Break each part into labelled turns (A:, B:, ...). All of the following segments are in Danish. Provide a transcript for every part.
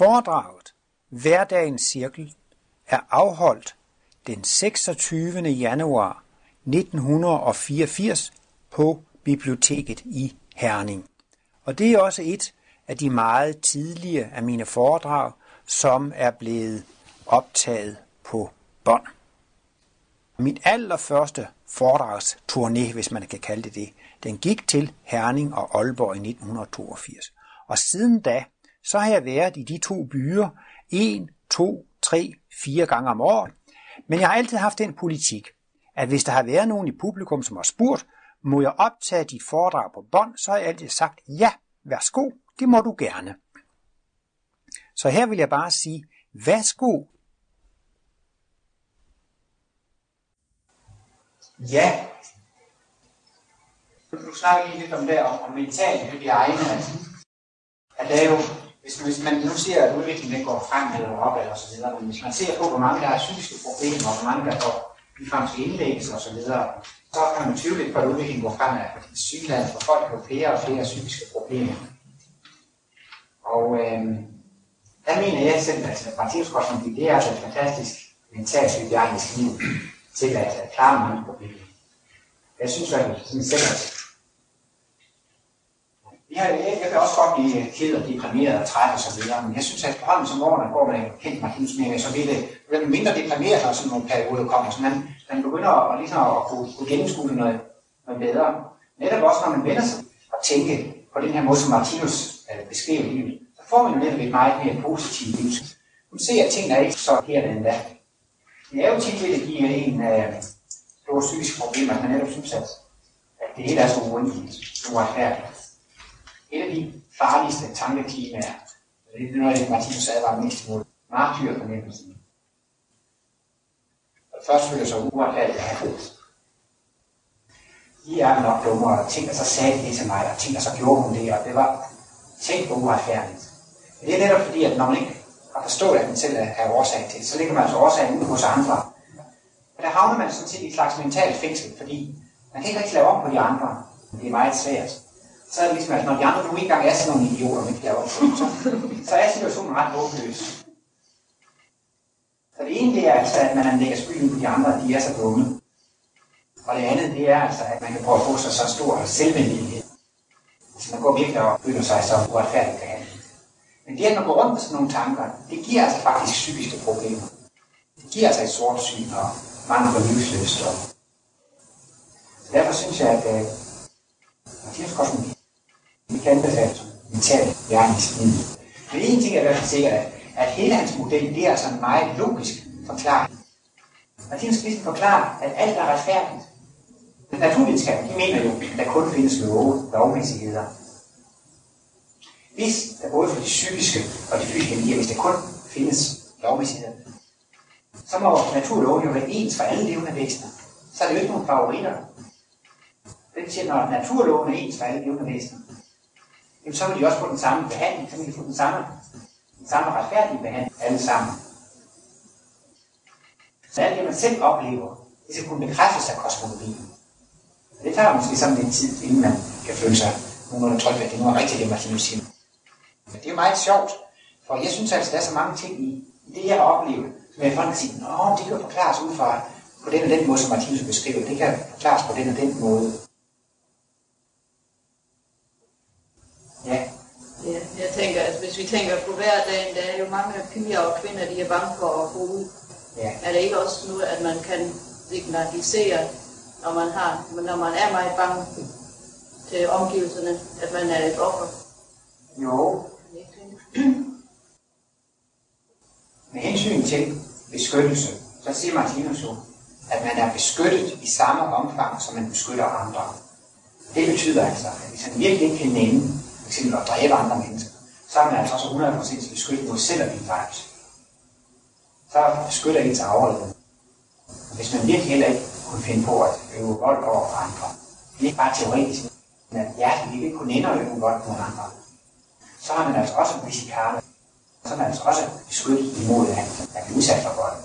A: Foredraget Hverdagens Cirkel er afholdt den 26. januar 1984 på biblioteket i Herning. Og det er også et af de meget tidlige af mine foredrag, som er blevet optaget på bånd. Min allerførste foredragsturné, hvis man kan kalde det det, den gik til Herning og Aalborg i 1982. Og siden da, så har jeg været i de to byer en, to, tre, fire gange om året. Men jeg har altid haft den politik, at hvis der har været nogen i publikum, som har spurgt, må jeg optage dit foredrag på bånd, så har jeg altid sagt, ja, værsgo, det må du gerne. Så her vil jeg bare sige, værsgo.
B: Ja. Du snakker lige lidt om det, om, mental hygiejne. At det er jo, hvis, hvis man nu ser, at udviklingen går frem eller op eller så videre, men hvis man ser på, hvor mange der har psykiske problemer, og hvor mange der får ligefrem til indlæggelse og så videre, så kan man tvivle lidt på, at udviklingen går frem af sygland, for folk har flere og flere psykiske problemer. Og øh, der mener jeg selv, at partivskostning, det er altså et fantastisk mentalt hygiejnisk liv til at klare mange problemer. Jeg synes, at sådan selv, at jeg, jeg, jeg kan også godt blive øh, ked og deprimeret og træt og så videre, men jeg synes, at efterhånden som årene går man kendt mig Martinus mere, så vil det, det mindre deprimeret, når sådan nogle perioder kommer, så man, man begynder at, ligesom at kunne, kunne gennemskue noget, noget bedre. Netop også, når man vender sig og tænke på den her måde, som Martinus øh, beskriver livet, så får man jo netop et meget mere positivt liv. Man ser, at tingene er ikke så helt endda. Det er jo tit det, der giver en øh, store psykiske problemer, at man netop synes, at, at det hele er så uendeligt, uretfærdigt. Et af de farligste tankeklimaer, det er noget det, Martinus advarer mest imod, martyrfornemmelsen. Og først føler sig uretfærdigt behandlet. De er nok dummere, og tænker, så sagde det til mig, og tænker, så gjorde hun det, og det var tænkt på uretfærdigt. Men det er netop fordi, at når man ikke har forstået, at man selv er årsag til det, så ligger man altså årsagen ud hos andre. Og der havner man sådan set i et slags mentalt fængsel, fordi man kan ikke rigtig lave om på de andre. Det er meget svært så er det ligesom, at når de andre nu engang er sådan nogle idioter, men ikke laver så, så er situationen ret håbløs. Så det ene det er altså, at man anlægger skylden på de andre, at de er så dumme. Og det andet det er altså, at man kan prøve at få sig så stor selvvenlighed. Så man går virkelig og føler sig så uretfærdigt behandlet. Men det, at man går rundt med sådan nogle tanker, det giver altså faktisk psykiske problemer. Det giver altså et sort syn og mangel på livsløst. Og derfor synes jeg, at uh, Mathias Kosmik vi kan som mental læringsmiddel. Men en ting er i hvert fald sikkert, at, at hele hans model, det er altså en meget logisk forklaring. Martinus Christen forklarer, at alt er retfærdigt. Naturvidenskaben, de mener jo, at der kun findes love, lovmæssigheder. Hvis der både for de psykiske og de fysiske energier, hvis der kun findes lovmæssigheder, så må naturloven jo være ens for alle levende væsener. Så er det jo ikke nogen favoritter. Det betyder, når naturloven er ens for alle levende væsener, jamen så vil de også få den samme behandling, så vil de få den samme, den samme retfærdige behandling alle sammen. Så alt det, man selv oplever, det skal kunne bekræftes af kosmologien. Det tager måske sådan lidt tid, inden man kan føle sig nogenlunde tryg ved, at det nu er rigtigt, det Martinus siger. Men det er meget sjovt, for jeg synes altså, der er så mange ting i, i det, jeg har oplevet, som jeg kan sige, at det kan forklares ud fra på den og den måde, som Martinus beskriver. Det kan forklares på den og den måde. Ja.
C: ja. Jeg tænker, at hvis vi tænker på hverdagen, der er jo mange piger og kvinder, de er bange for at gå ud. Ja. Er det ikke også nu, at man kan signalisere, når man, har, når man er meget bange til omgivelserne, at man er et offer?
B: Jo. Med hensyn til beskyttelse, så siger Martinus jo, at man er beskyttet i samme omfang, som man beskytter andre. Det betyder altså, at hvis man virkelig ikke kan nemme eksempel at dræbe andre mennesker, så er man altså også 100% beskyttet mod selv at blive dræbt. Så beskytter ens afholdet. Hvis man virkelig heller ikke kunne finde på at øve vold over for andre, det er ikke bare teoretisk, men at hjertet ikke kunne ende at øve vold mod andre, så har man altså også en risikale. Så er man altså også beskyttet imod at, at blive udsat for vold.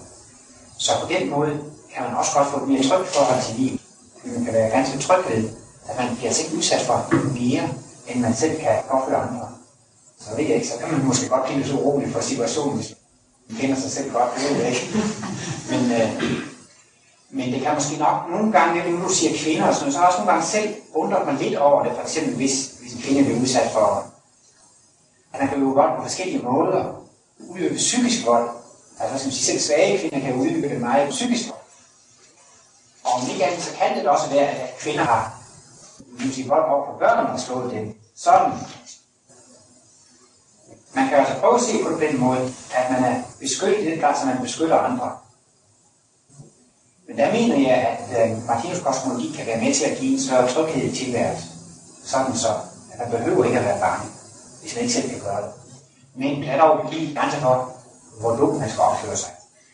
B: Så på den måde kan man også godt få et mere trygt forhold til livet. Man kan være ganske tryg ved, at man bliver altså ikke udsat for mere end man selv kan påføre andre så ved jeg ikke, så kan man måske godt blive så urolig for situationen, hvis man kender sig selv godt, det ved ikke. Men, øh, men det kan måske nok nogle gange, når du siger kvinder og sådan noget, så har jeg også nogle gange selv undret mig lidt over det, for eksempel hvis, hvis en kvinde bliver udsat for, at man kan jo vold på forskellige måder, udøve psykisk vold, altså som sige, selv svage kvinder kan udøve det meget psykisk vold. Og om ikke andet, så kan det også være, at kvinder har sige, vold over for børn, når man har slået dem. Sådan. Man kan altså prøve at se på det på den måde, at man er beskyttet i den grad, som man beskytter andre. Men der mener jeg, at øh, Martinus kosmologi kan være med til at give en større tryghed i tilværelsen. Sådan så, at man behøver ikke at være bange, hvis man ikke selv kan gøre det. Men der er dog lige grænser for, hvor dumt man skal opføre sig.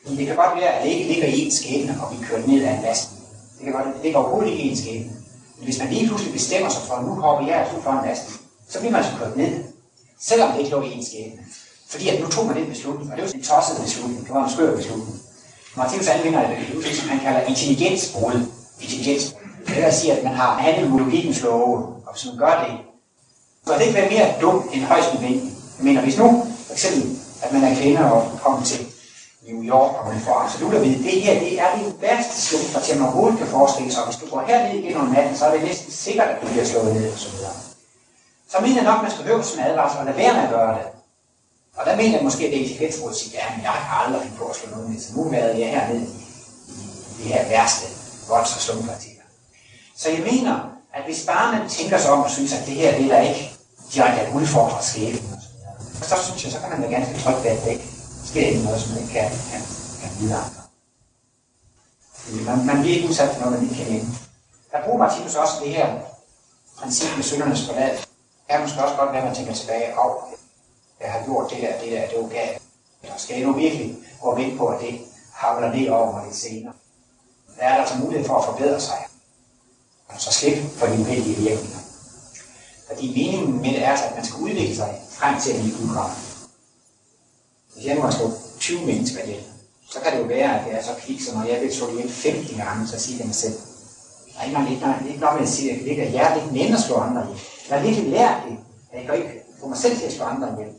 B: Men det kan godt være, at det ikke ligger i ens skæbne og blive kørt ned af en lastbil. Det kan godt, det ligger overhovedet ikke i ens skæbne. Men hvis man lige pludselig bestemmer sig for, at nu hopper jeg altså for en lastbil, så bliver man altså kørt ned. Selvom det ikke lå i ens skæbne. Fordi at nu tog man den beslutning, og det var en tosset beslutning. Det var en skør beslutning. Martinus anvender et udtryk, som han kalder intelligensbrud. Intelligensbrud. Det vil sige, at man har handlet logikkens love, og hvis man gør det, så det ikke være mere dumt end højst nødvendigt. Jeg mener, hvis nu, for eksempel, at man er kvinde og kommer til New York, og man får absolut at vide, det her det er det værste slumkvarter, man overhovedet kan forestille sig. Hvis du går herned igen om natten, så er det næsten sikkert, at du bliver slået ned og så videre. Så mener jeg nok, at man skal høre sådan en advarsel og lade være med at gøre det. Og der mener jeg måske, at det er intelligensrådet siger, ja, men jeg har aldrig finde på at slå noget ned, så nu været jeg hernede i, i det her værste volds- og slumpartier. Så jeg mener, at hvis bare man tænker sig om og synes, at det her det er der ikke direkte at udfordre skæbnen, og så synes jeg, så kan man være ganske trygt ved, at det ikke sker ikke noget, som man ikke kan, kan, kan vide andre. Man, man bliver ikke udsat for noget, man ikke kan ende. Der bruger Martinus også det her princip med søndernes forladelse. Her måske også godt være, at man tænker tilbage, og jeg har gjort det der, det der, det var galt. Eller skal jeg nu virkelig gå og på, at det havler ned over mig lidt senere? Der er der altså mulighed for at forbedre sig. Og så slip for de uheldige virkninger. Fordi meningen med det er, altså, at man skal udvikle sig frem til at blive udkommet. Hvis jeg nu har slået 20 mennesker ihjel, så kan det jo være, at jeg er så kvik, så når jeg vil slå ihjel 15 gange, så siger jeg mig selv, der er ikke nok, ikke, ikke nok med at sige, at det ikke er hjerteligt nemt at slå andre ihjel. Jeg har virkelig lært det, at jeg kan ikke få mig selv til at slå andre ihjel.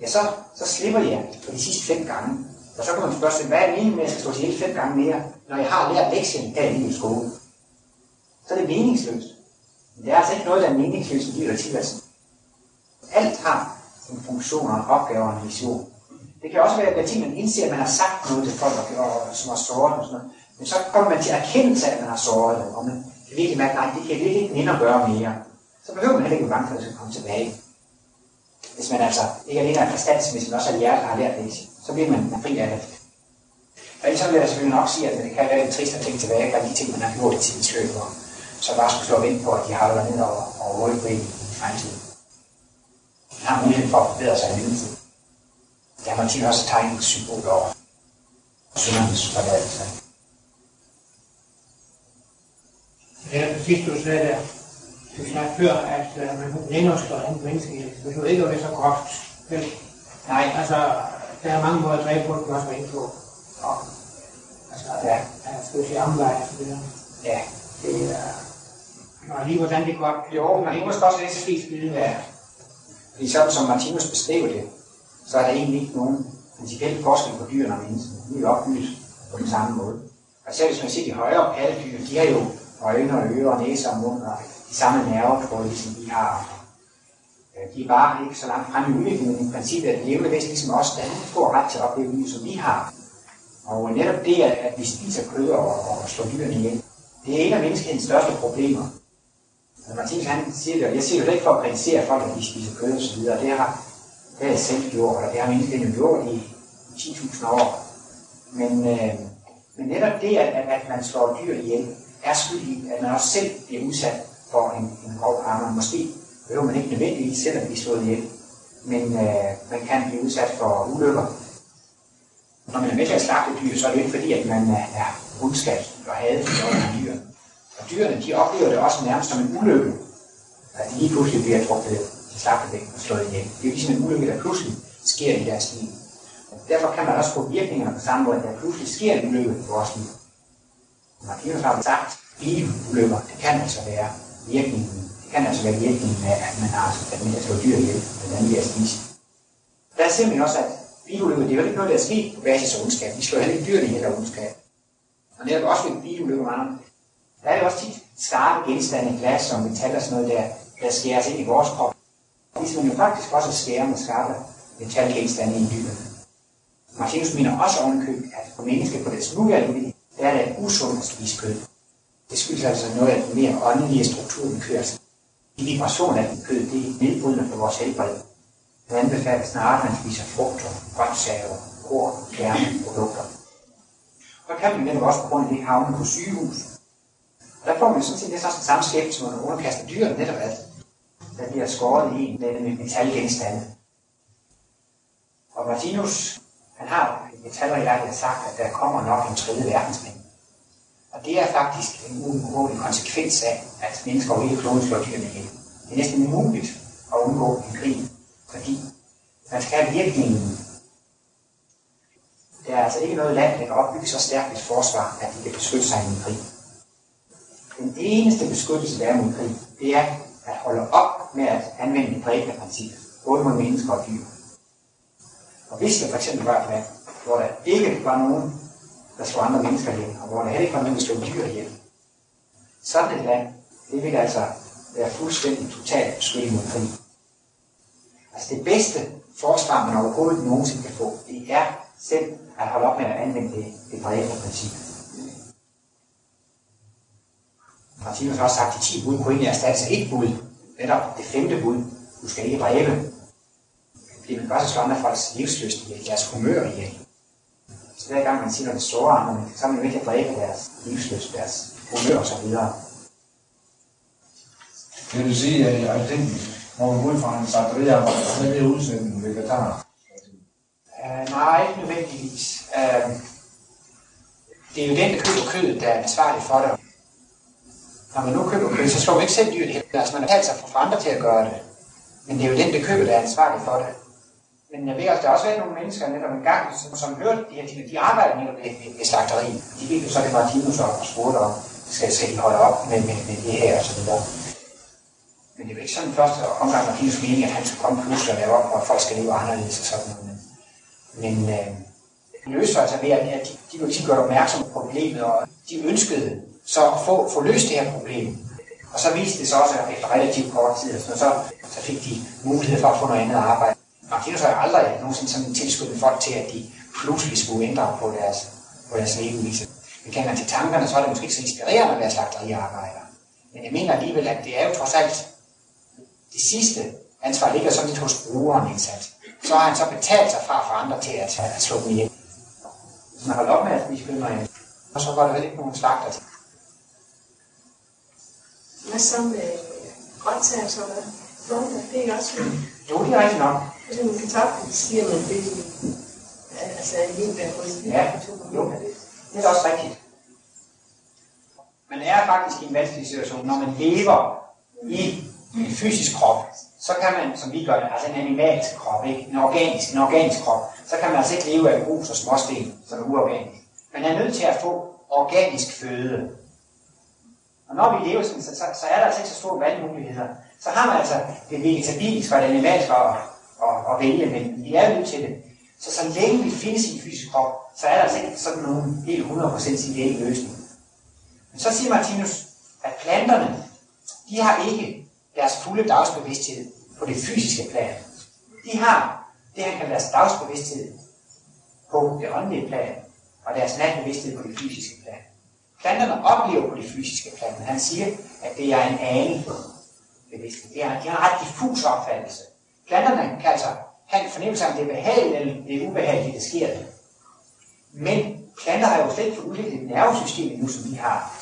B: Ja, så, så slipper jeg for de sidste fem gange. Og så kan man spørge sig, hvad er meningen med, at jeg skal slå ihjel fem gange mere, når jeg har lært lektien her i min skole? Så er det meningsløst. Men det er altså ikke noget, der er meningsløst i livet og tilværelsen. Alt har en funktion og en opgave og en mission. Det kan også være, at man indser, at man har sagt noget til folk, og, og, som har såret og sådan noget. Men så kommer man til erkendelse af, at man har såret dem, og man kan virkelig mærke, nej, det kan jeg virkelig ikke nænde at gøre mere. Så behøver man heller ikke være bange for, at det skal komme tilbage. Hvis man altså ikke alene er forstands, men også er hjertet, der har lært det, så bliver man fri af det. Og ellers vil jeg selvfølgelig nok sige, at det kan være lidt trist at tænke tilbage på de ting, man har gjort i tidens løb, og så bare skulle slå ind på, at de har været ned over, over hovedet på i fremtiden. Man har mulighed for at forbedre sig i livet. Der har man tit også tegnet et symbol over syndernes forladelse.
D: Ja, sidst du sagde der, du sagde før, at uh, man længere slår andet menneske. Det behøver ikke at være så groft. Vel?
B: Nej.
D: Altså, der er mange måder at dræbe på, du også var inde på. Og, altså,
B: Ja.
D: jeg skal sige omvej og så videre.
B: Ja.
D: Det er... Og lige hvordan det går.
B: Jo, men det måske også lidt
D: Flest vide.
B: Ja. Fordi sådan som Martinus beskrev det, så er der egentlig ikke nogen principiel forskel på dyrene og menneskene. De er opbygget på den samme måde. Og selv hvis man ser de højere pattedyr, de har jo øjne og ører og næse og mund og de samme nervetråde, ligesom vi har. De er bare ikke så langt frem i udviklingen, men i princippet er det levende væsen ligesom os, der får ret til at opleve livet, som vi har. Og netop det, at, vi spiser kød og, og slår dyrene ihjel, det er en af menneskehedens største problemer. Men Martinus han siger det, og jeg siger det ikke for at kritisere folk, at de spiser kød og så videre. Det har, det har jeg selv gjort, og det har menneskeheden jo gjort i 10.000 år. Men, øh, men netop det, at, at man slår dyr ihjel, er skyld i, at man også selv bliver udsat for en, en grov karma. Måske behøver man ikke nødvendigvis selv at blive slået ihjel, men øh, man kan blive udsat for ulykker. Når man er med til at slagte dyr, så er det jo ikke fordi, at man er, er og havde over for dyr. Og dyrene, de oplever det også nærmest som en ulykke, at de lige pludselig bliver trukket til slagtebæk og slået ihjel. Det er jo ligesom en ulykke, der pludselig sker i deres liv. Derfor kan man også få virkninger på samme måde, at der pludselig sker en ulykke i vores liv. Martinus har sagt, bilulykker, det kan altså være virkningen, det kan altså være virkningen af, at man har at man slå dyr ihjel, blandt andet ved at spise. Der er simpelthen også, at bilulykker, det er jo ikke noget, der er sket på basis af ondskab. Vi slår heller ikke dyrene ihjel af ondskab. Og netop også ved bilulykker, man der er det også tit skarpe genstande, glas som metal og sådan noget der, der skæres ind i vores krop. Ligesom man jo faktisk også skærer med skarpe metalgenstande i dyrene. Martinus mener også ovenkøb, at for mennesker på deres nuværende der er det usundt at spise kød. Det skyldes altså noget af den mere åndelige struktur, vi kører sig. De vibration af den kød, det er nedbrydende for vores helbred. Det anbefaler snarere, at man spiser frugter, grøntsager, korn, kerne, produkter. Så kan man netop også på grund af det havne på sygehus. Og der får man sådan set næsten den samme skæbne, som man underkaster dyret netop at der bliver skåret i en med metalgenstande. Og Martinus, han har i har sagt, at der kommer nok en tredje verdenskrig. Og det er faktisk en uundgåelig konsekvens af, at mennesker over hele kloden slår dyrene ihjel. Det er næsten umuligt at undgå en krig, fordi man skal have virkningen. Der er altså ikke noget land, der kan opbygge så stærkt et forsvar, at de kan beskytte sig i en krig. Den eneste beskyttelse, der er mod krig, det er at holde op med at anvende det dræbende princip, både mod mennesker og dyr. Og hvis der fx var et land, hvor der ikke var nogen, der slog andre mennesker ihjel, og hvor der heller ikke var nogen, der slog dyr ihjel, sådan et land, det vil altså være fuldstændig totalt beskyttet mod krig. Altså det bedste forsvar, man overhovedet nogensinde kan få, det er selv at holde op med at anvende det, det dræbende princip. Martinus har også sagt, at de 10 bud kunne egentlig erstatte sig et bud. Netop det femte bud. Du skal ikke dræbe. Fordi man gør så slå andre folks livsløst i deres humør ihjel. Så hver gang man siger noget store andre, så er man jo ikke at dræbe deres livsløst, deres humør og så videre.
E: Vil du sige, at jeg tænkte, når man ud fra en slagteriarbejde, så er det udsendt en vegetar?
B: Uh, nej, ikke nødvendigvis. Uh, det er jo den, der køber kødet, der er ansvarlig for det. Når man nu køber kød, så slår man ikke selv dyret ihjel. Altså man har talt sig for andre til at gøre det. Men det er jo den, der køber, der er ansvarlig for det. Men jeg ved også, der har også været nogle mennesker netop en gang, som, som hørte det her de, de arbejder netop ved, ved, ved slagteri. De ved jo så, det var Martinus og spurgte om, skal, skal I holde op med, med, med det her og så videre. Men det er jo ikke sådan første omgang Martinus mening, at han skulle komme pludselig og lave op, og folk skal leve anderledes og sådan noget. Men, men øh, det løser altså ved, at de, de blev tit gjort opmærksom på problemet, og de ønskede så at få, få løst det her problem. Og så viste det sig også efter relativt kort tid, så, så, så fik de mulighed for at få noget andet arbejde. Martinus har aldrig nogensinde sådan tilskyndet folk til, at de pludselig skulle ændre på deres, på deres levevis. Vi kender til tankerne, så er det måske ikke så inspirerende at være slagteriarbejder. Men jeg mener alligevel, at det er jo trods alt det sidste ansvar ligger sådan lidt hos brugeren indsat. Så har han så betalt sig fra for andre til at, at slå dem ihjel. Hvis man holder op med at spise kød, og så var der vel ikke nogen slagter til.
C: Hvad så med grøntsager, så hvad? Florida, det er ikke også
B: Jo, det er rigtigt nok.
C: Eksempel kartoflen, siger man, det altså en vinbærbrød.
B: Ja, jo. Det er også rigtigt. Man er faktisk i en vanskelig situation, når man lever i en fysisk krop, så kan man, som vi gør det, altså en animalsk krop, ikke? En, organisk, en organisk krop, så kan man altså ikke leve af grus og småsten, som er uorganisk. Man er nødt til at få organisk føde. Og når vi lever sådan, så, så, så er der altså ikke så store valgmuligheder. Så har man altså det vegetabilske og det animalske at, at vælge, men vi er nødt til det. Så så længe vi findes i en fysisk krop, så er der altså ikke sådan nogen helt 100% ideel løsning. Men så siger Martinus, at planterne, de har ikke deres fulde dagsbevidsthed på det fysiske plan. De har det, han kalder deres dagsbevidsthed på det åndelige plan, og deres natbevidsthed på det fysiske plan. Planterne oplever på det fysiske plan. Han siger, at det er en aning bevidsthed. Det er, de har en ret diffus opfattelse. Planterne kan altså have en fornemmelse af, om det er behageligt eller det er ubehageligt, det sker det. Men planter har jo slet ikke udviklet et nervesystem endnu, som vi har.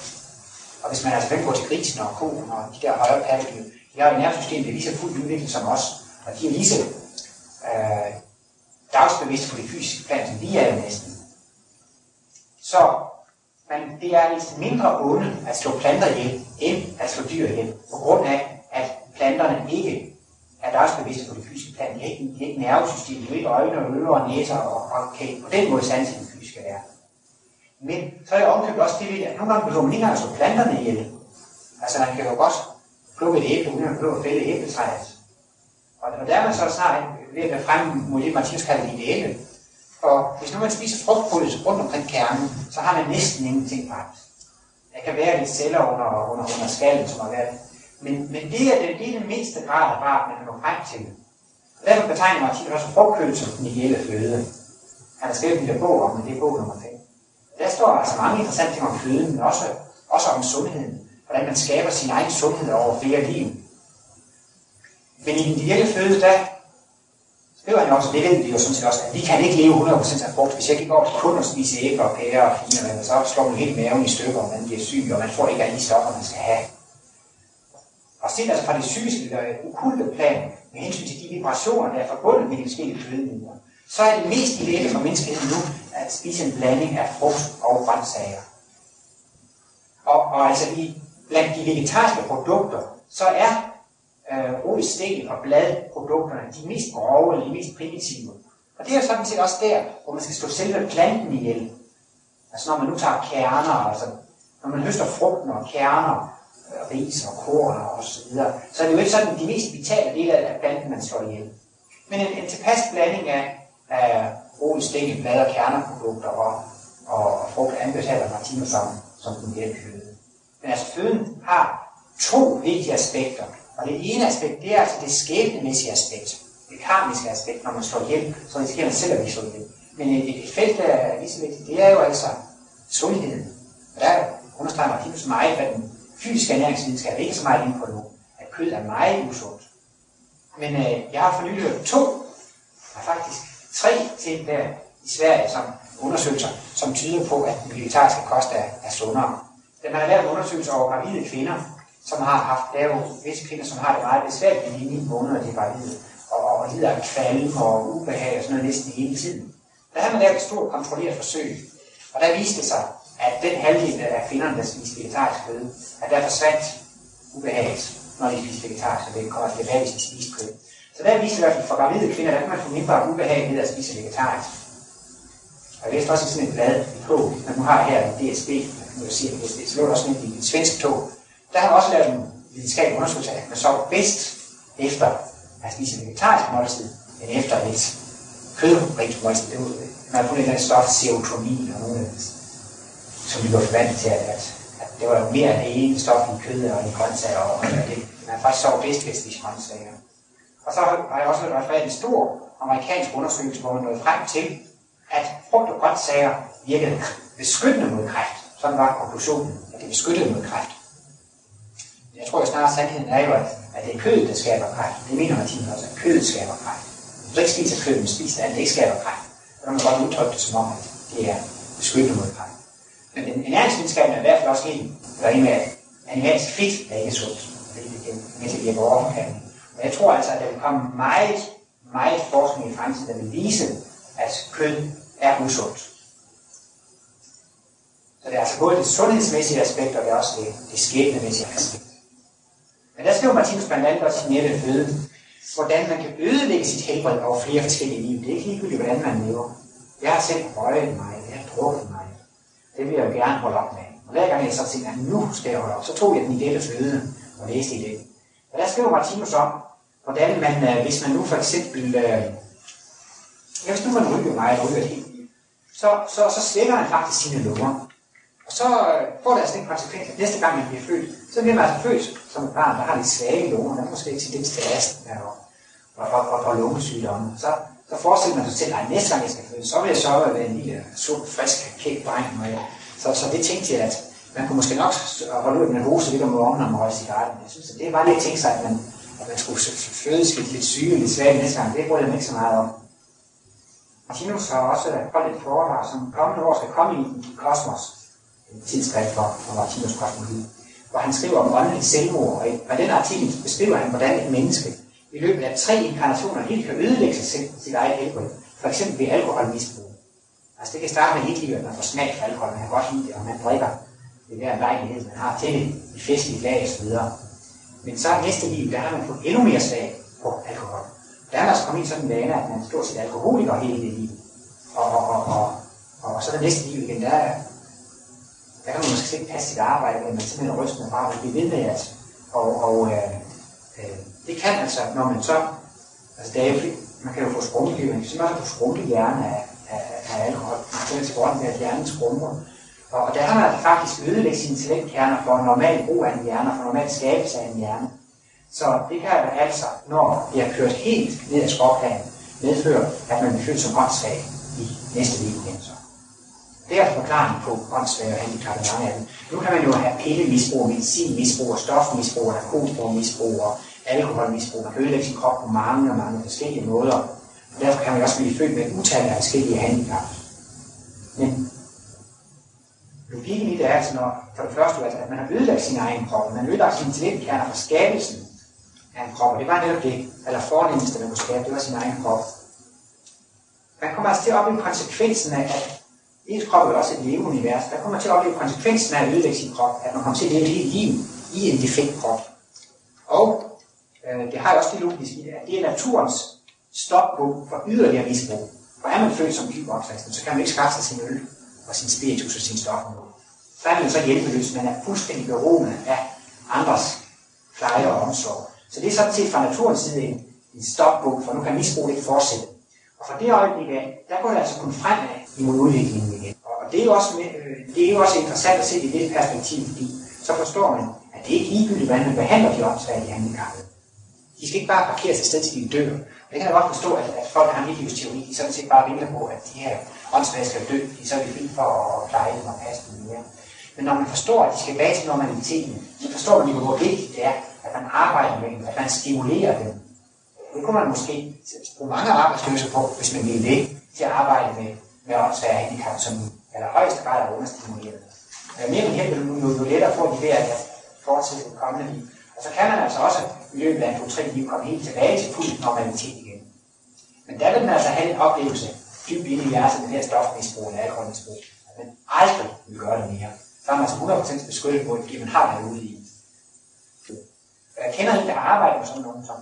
B: Og hvis man altså går til grisen og koen og de der højere pattedyr, de har et nervesystem, der er lige så fuldt udviklet som os. Og de er lige så øh, dagsbevidste på det fysiske plan, som vi er næsten. Så men det er lidt mindre onde at slå planter ihjel, end at slå dyr ihjel, på grund af, at planterne ikke er dagsbevidste på det fysiske plan. De har ikke, de har ikke nervesystem, de har ikke øjne og ører og næser og, og kan på den måde sanse den fysiske verden. Men så er jeg omkøbt også det ved, at nogle gange behøver man ikke engang at slå planterne ihjel. Altså man kan jo godt plukke et æble, uden at behøve at fælde æbletræet. Og, der er man så snart ved at være frem mod det, Martinus kalder det ideelle. For hvis nu man spiser frugtbrødet rundt omkring kernen, så har man næsten ingenting faktisk. Der kan være lidt celler under, under, under skallen, som har været. Men, men det er den, det er den mindste grad af bar, man kan nå frem til. Derfor betegner Martinus også frugtkød som den ideelle føde. Han har skrevet en bog om, men det er bog nummer 5. Der står altså mange interessante ting om føden, men også, også om sundheden. Hvordan man skaber sin egen sundhed over flere liv. Men i den ideelle føde, der skriver han også, det ved vi jo sådan set også, at vi kan ikke leve 100% af frugt. Hvis jeg gik over kun at spise æbler og pærer og fine, så slår man helt maven i stykker, og man bliver syg, og man får ikke alle de stoffer, man skal have. Og set altså fra det psykiske eller okulte plan, med hensyn til de vibrationer, der er forbundet med de forskellige fødemidler, så er det mest ideelle for menneskeheden nu at spise en blanding af frugt og grøntsager. Og, og altså i, blandt de vegetariske produkter, så er øh, rodstængel og bladprodukterne de mest grove eller de mest primitive. Og det er jo sådan set også der, hvor man skal slå selve planten ihjel. Altså når man nu tager kerner, altså når man høster frugten og kerner, ris og korn og så videre, så det er jo ikke sådan de mest vitale dele af planten, man slår ihjel. Men en, en tilpas blanding af, af rolig, stængel, blad og kerneprodukter og, og frugt anbefaler Martino som, som den føde. Men altså føden har to vigtige aspekter. Og det ene aspekt, det er altså det skæbnemæssige aspekt. Det karmiske aspekt, når man slår ihjel, så risikerer man selv at blive slået ihjel. Men et, et felt, der er lige så vigtigt, det er jo altså sundheden. Og der understreger Martinus meget, hvad den fysisk ernæringsvidenskab er ikke så meget ind på nu, at kød er meget usundt. Men øh, jeg har for nylig hørt to, og faktisk tre ting der i Sverige, som undersøgelser, som tyder på, at den vegetariske kost er, er sundere. Den har lavet undersøgelser over gravide kvinder, som har haft, lave visse kvinder, som har det meget besværligt i de 9 måneder, de er gravide, og, og lider af kvalm og ubehag og sådan noget næsten hele tiden. Der har man lavet et stort kontrolleret forsøg, og der viste det sig, at den halvdel af kvinderne, der spiste vegetarisk kød, at der forsvandt ubehaget, når de spiste vegetarisk, og det kommer tilbage, hvis de spiste kød. Så der viser i hvert fald for gravide kvinder, der kan man få mindre ubehag ved at spise vegetarisk. Og jeg læste også sådan et blad et tog, man nu har her i DSB, nu vil sige, det, så lå også i et, svensk tog, der har også lavet en videnskabelig undersøgelse af, at man sover bedst efter at spise en vegetarisk måltid, end efter et kødrigt måltid. Det man har fundet et eller andet stof, serotonin og nogle som vi var forvandt til, at, at, at det var mere af det ene stof i kød og i grøntsager, og at det, man faktisk sov bedst ved de grøntsager. Og så har jeg også refereret en stor amerikansk undersøgelse, hvor man nåede frem til, at frugt og grøntsager virkede beskyttende mod kræft. Sådan var konklusionen, at det beskyttede mod kræft. Jeg tror jo snart, sandheden er jo, at, at det er kødet, der skaber kræft. Det mener Martin også, at kødet skaber kræft. Hvis du ikke spiser kød, men spiser andet, det ikke skaber kræft. Så kan man godt udtrykke det som om, at det er beskyttende mod kræft. Men en ernæringsvidenskab er i hvert fald også helt gør med, at animalsk fedt er ikke sundt. Fordi det kan med til at virke overforkaldning. Og jeg tror altså, at der vil komme meget, meget forskning i fremtiden, der vil vise, at kød er usundt. Så det er altså både det sundhedsmæssige aspekt, og det er også det, det skæbnemæssige aspekt. Men der skriver Martinus blandt andet også i Nette Føde, hvordan man kan ødelægge sit helbred over flere forskellige liv. Det er ikke ligegyldigt, hvordan man lever. Jeg har selv røget mig, jeg har drukket mig. Det vil jeg jo gerne holde op med. Og hver gang jeg så tænkte, at nu skal jeg holde op, så tog jeg den i dette føde og læste i det. Og der skriver Martinus om, hvordan man, øh, hvis man nu for eksempel, øh, ja, hvis nu man ryger meget, ryger det helt så, så, så svækker han faktisk sine lunger. Og så øh, får det altså den konsekvens, at næste gang man bliver født, så bliver man altså født som et barn, der har lidt svage lunger, der er måske ikke tendens til astma og, og, og, og, og lungesygdomme. Så, så forestiller man sig selv, at næste gang jeg skal føde, så vil jeg sørge at være en lille sund, frisk, kæk dreng. Og jeg, Så, så det tænkte jeg, at man kunne måske nok holde ud med en hose lidt om morgenen og røge cigaretten. Jeg synes, at det var lige at tænke sig, at man, at man skulle fødes lidt, lidt syge, lidt svage næste gang. Det brød jeg mig ikke så meget om. Martinus har også holdt et foredrag, som kommende år skal komme i, i Kosmos, en tidsskrift for, for Martinus kosmologi, hvor han skriver om åndelig selvmord, og i, den artikel beskriver han, hvordan et menneske i løbet af tre inkarnationer helt kan ødelægge sig selv, sit eget helbred, for eksempel ved alkoholmisbrug. Altså det kan starte med helt livet, at man får smag for alkohol, man kan godt lide det, og man drikker det der lejlighed, man har til det i festlige dage osv. Men så næste liv, der har man fået endnu mere smag på alkohol. Der er man altså kommet i sådan en vane, at man stort set alkoholiker hele det liv. Og, og, og, og, og så det næste liv igen, der, der kan man måske ikke passe sit arbejde, men man simpelthen ryster med bare at blive ved med at, Og, og øh, øh, det kan altså, når man så, altså David, man kan jo få skrumpelig, man kan simpelthen få skrumpelig hjerne af, af, af alkohol. Det er til grund med, at hjernen skrumper. Og, og der har man faktisk ødelægget sine talentkerner for normal brug af en hjerne, for normal skabelse af en hjerne. Så det kan altså, når det er kørt helt ned ad skråplanen, medføre, at man bliver født som åndssvag i næste liv igen. Så. Det er altså forklaringen på åndssvage og handicap mange af dem. Nu kan man jo have pillemisbrug, medicinmisbrug, stofmisbrug, narkotikamisbrug og alkoholmisbrug. Man kan ødelægge sin krop på mange og mange forskellige måder. Og derfor kan man også blive født med et utal af forskellige handicap. Men logikken i det er altså, når, for det første, altså, at man har ødelagt sin egen krop, man har ødelagt sine talentkerner fra skabelsen af en krop, og det var netop det, eller fornemmeste, man kunne skabe, det var sin egen krop. Man kommer altså til at opleve konsekvensen af, at ens krop er også et leveunivers. Man kommer til at opleve konsekvensen af at ødelægge sin krop, at man kommer til at leve et helt liv i en defekt krop. Og øh, det har jeg også det logiske i det, at det er naturens stoppunkt for yderligere misbrug. For er man født som hyperopsatsen, så kan man ikke skaffe sig sin øl og sin spiritus og sin stofmål. Der er man så hjælpeløs, man er fuldstændig beroende af andres pleje og omsorg. Så det er sådan set fra naturens side en, en stopbog, for nu kan misbruget ikke fortsætte. Og fra det øjeblik af, der går det altså kun fremad imod udviklingen igen. Og det er jo også, øh, det er jo også interessant at se i det perspektiv, fordi så forstår man, at det er ikke ligegyldigt, hvordan man behandler de åndssvage handicappede. De skal ikke bare parkeres et sted til de dør. Og det kan jeg godt forstå, at, at folk har en livsteori, de sådan set bare venter på, at de her åndsvage skal dø, fordi så er vi fint for at pleje dem og passe dem mere. Men når man forstår, at de skal tilbage til normaliteten, så forstår man hvor vigtigt det er, at man arbejder med dem, at man stimulerer dem. Det kunne man måske bruge mange arbejdsløse på, hvis man ville det, til at arbejde med, med åndsvage handicap, som eller højeste grad er understimuleret. Mere man hjælper, jo, jo lettere får de ved at fortsætte det kommende liv. Og så kan man altså også i løbet af to-tre liv komme helt tilbage til fuld normalitet igen. Men der vil man altså have en oplevelse dybt inde i hjertet, det her stofmisbrug eller alkoholmisbrug, at man aldrig vil gøre det mere. Så er man altså 100% beskyttet på fordi man har været ude i. Jeg kender en, der arbejder med sådan nogen, som,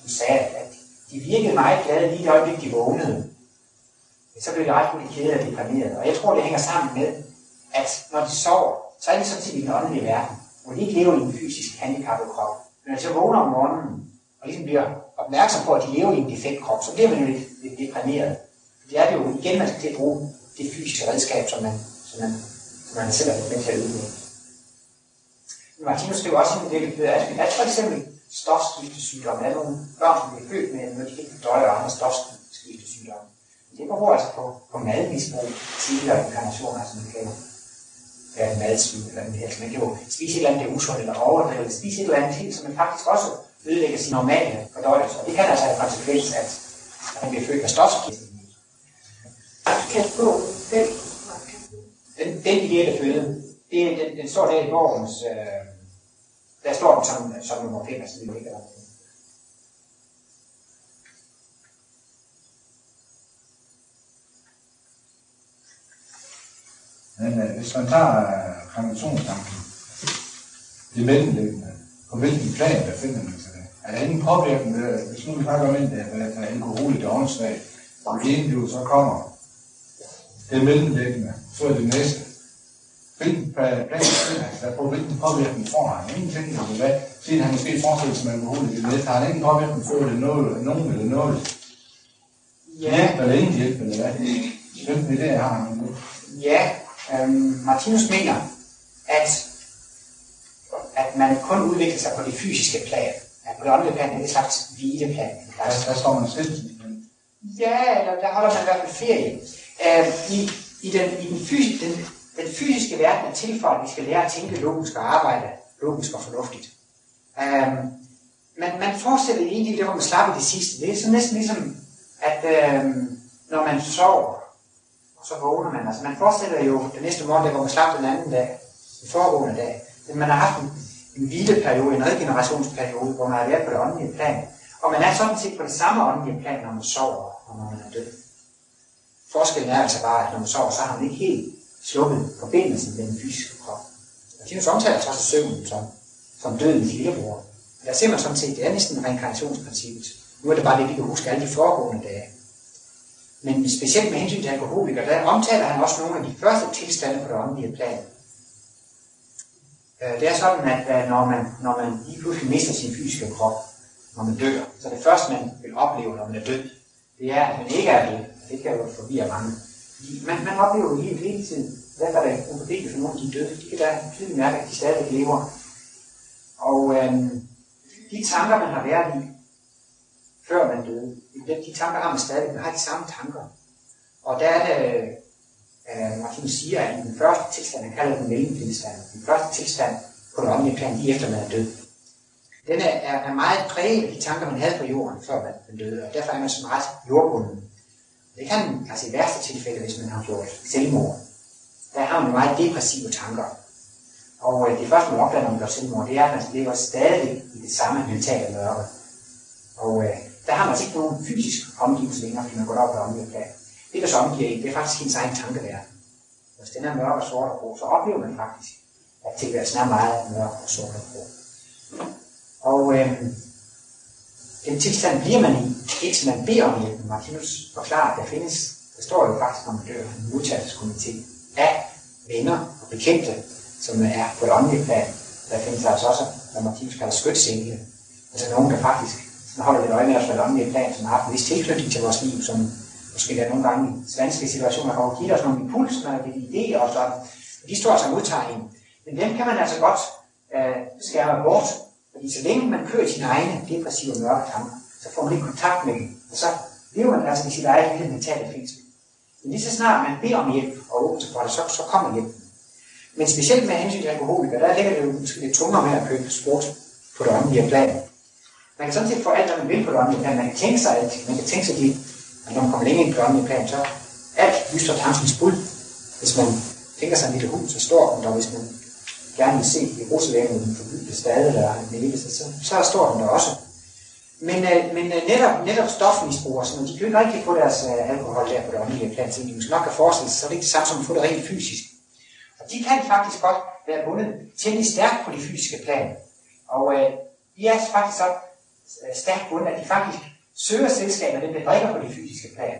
B: som sagde, at de virkede meget glade lige det øjeblik, de vågnede. Men så blev de ret hurtigt kede og deprimeret. Og jeg tror, det hænger sammen med, at når de sover, så er de sådan set i den åndelige verden, hvor de ikke lever i en fysisk handicappet krop. Men når jeg så vågner om morgenen, og ligesom bliver opmærksom på, at de lever i en defekt krop, så bliver man jo lidt, lidt deprimeret. Det er det jo igen, man skal til at bruge det fysiske redskab, som man, som man, som man selv er med til at udvikle. Martinus skriver også i en del, at, at altså, for eksempel stofskiftesygdomme er nogle børn, som bliver født med, når de ikke døjer andre stofskiftesygdomme. Det beror altså på, på madmisbrug tidligere inkarnationer, som vi kan være en madsvig eller andet her. Man kan jo spise et eller andet, der er usundt eller overdrevet, spise et eller andet ting, som man faktisk også ødelægger sin normale fordøjelse. Det kan altså have konsekvens, at man bliver født med stofskiftesygdomme.
C: Kan gå den
B: den, den ideelle føde, det, er- den, den står der i borgens, øh, der står den som, som nummer 5, altså det ligger der.
E: Men øh, hvis man tager øh, krangationstanken, det mellemliggende, på hvilken plan befinder man sig der? Er der ingen påvirkning, hvis nu vi snakker om en, der der er alkoholik og åndssvag, og genlivet så kommer, det mellemliggende, så er det næste. Hvilken plan sig der på? Hvilken påvirkning får han? Ingenting, eller hvad? Siden han måske fortsætter som alkoholik i det næste, har han ingen påvirkning for det noget, nogen eller noget? Hjælp eller ingen hjælp, eller hvad? Hvilken idé har han? det?
B: Ja, øhm, Martinus mener, at, at man kun udvikler sig på det fysiske plan. At på det åndelige plan er det et slags hvileplan. en
E: Der,
B: slags-
E: der står man. Men
B: Ja, eller der holder man i hvert fald ferie. Øh, i, i, den, i den, fysi, den, den fysiske verden er til for, at vi skal lære at tænke logisk og arbejde logisk og fornuftigt. Øh, man, man forestiller egentlig det, hvor man slapper det sidste. Det er så næsten ligesom, at øh, når man sover, så vågner man. Altså man fortsætter jo den næste morgen, der, hvor man slap den anden dag, den foregående dag. Men man har haft en, en hvileperiode, en regenerationsperiode, hvor man har været på det åndelige plan. Og man er sådan set på det samme åndelige plan, når man sover og når man er død. Forskellen er altså bare, at når man sover, så har man ikke helt sluppet forbindelsen med den fysiske krop. Martinus omtaler så også søvnen som, som dødens lillebror. Der ser man sådan set, det er næsten reinkarnationsprincippet. Nu er det bare det, vi kan huske alle de foregående dage. Men specielt med hensyn til alkoholikere, der omtaler han også nogle af de første tilstande på det åndelige plan. Øh, det er sådan, at øh, når man, når man lige pludselig mister sin fysiske krop, når man dør, så det første, man vil opleve, når man er død, det er, at man ikke er død. Det kan jo forvirre mange. Man, man oplever jo hele, hele tiden. Derfor er det for nogle, de er døde. De kan da tydeligt mærke, at de stadig lever. Og øhm, de tanker, man har været i, før man døde, de tanker har man stadig. Man har de samme tanker. Og der er det, øh, øh Martin siger, at i den første tilstand, han kalder den mellemtilstand, den første tilstand på det åndelige plan, lige efter man er død, den er, er, er meget præget af de tanker, man havde på jorden, før man døde, og derfor er man så meget jordbunden. Det kan altså i værste tilfælde, hvis man har gjort selvmord. Der har man meget depressive tanker. Og øh, det første, man opdager, når man gør selvmord, det er, at man lever stadig i det samme mentale mørke. Og øh, der har man altså ikke nogen fysisk omgivelse længere, fordi man går op og omgiver plan. Det, der så omgiver en, det er faktisk ens egen tankeverden. Hvis den er mørk og sort og grå, så oplever man faktisk, at tilværelsen er meget mørk og sort og grå. Og øh, den tilstand bliver man i, indtil man beder om hjælp. Martinus forklarer, at der findes, der står jo faktisk, når man dør, en modtagelseskomité af venner og bekendte, som er på et åndeligt plan. Der findes altså også, hvad Martinus kalder skytsengle. Altså nogen, der faktisk holder lidt øje med os hvad et åndeligt plan, som har haft en vis tilknytning til vores liv, som måske der nogle gange i svenske situationer har givet os nogle impulser, nogle idéer og sådan. De står altså som udtegning. Men dem kan man altså godt øh, skære bort, fordi så længe man kører sine egne depressive mørke tanker, så får man ikke kontakt med dem. Og så lever man altså i sit eget lille mentale fængsel. Men lige så snart man beder om hjælp og åbner sig for det, så, så kommer hjælp. Men specielt med hensyn til alkoholikere, der ligger det jo måske lidt tungere med at købe sport på det åndelige plan. Man kan sådan set få alt, hvad man vil på det åndelige plan. Man kan tænke sig alt. Man kan tænke sig, de, at når man kommer længere ind på det åndelige plan, så alt lyser tankens bud. Hvis man tænker sig en lille hus, så står den der. Hvis man gerne vil se Jerusalem med den forgyldte stade, der er en så, så står den der også. Men, øh, men øh, netop, netop stofmisbrugere, så de kan ikke rigtig få deres øh, alkohol der på det åndelige plan, så de måske nok kan forestille sig, så er det ikke det samme som at få det rent fysisk. Og de kan faktisk godt være bundet temmelig stærkt på det fysiske plan. Og øh, de er faktisk så Øh, stærkt bundet, at de faktisk søger selskaber, dem der drikker på det fysiske plan.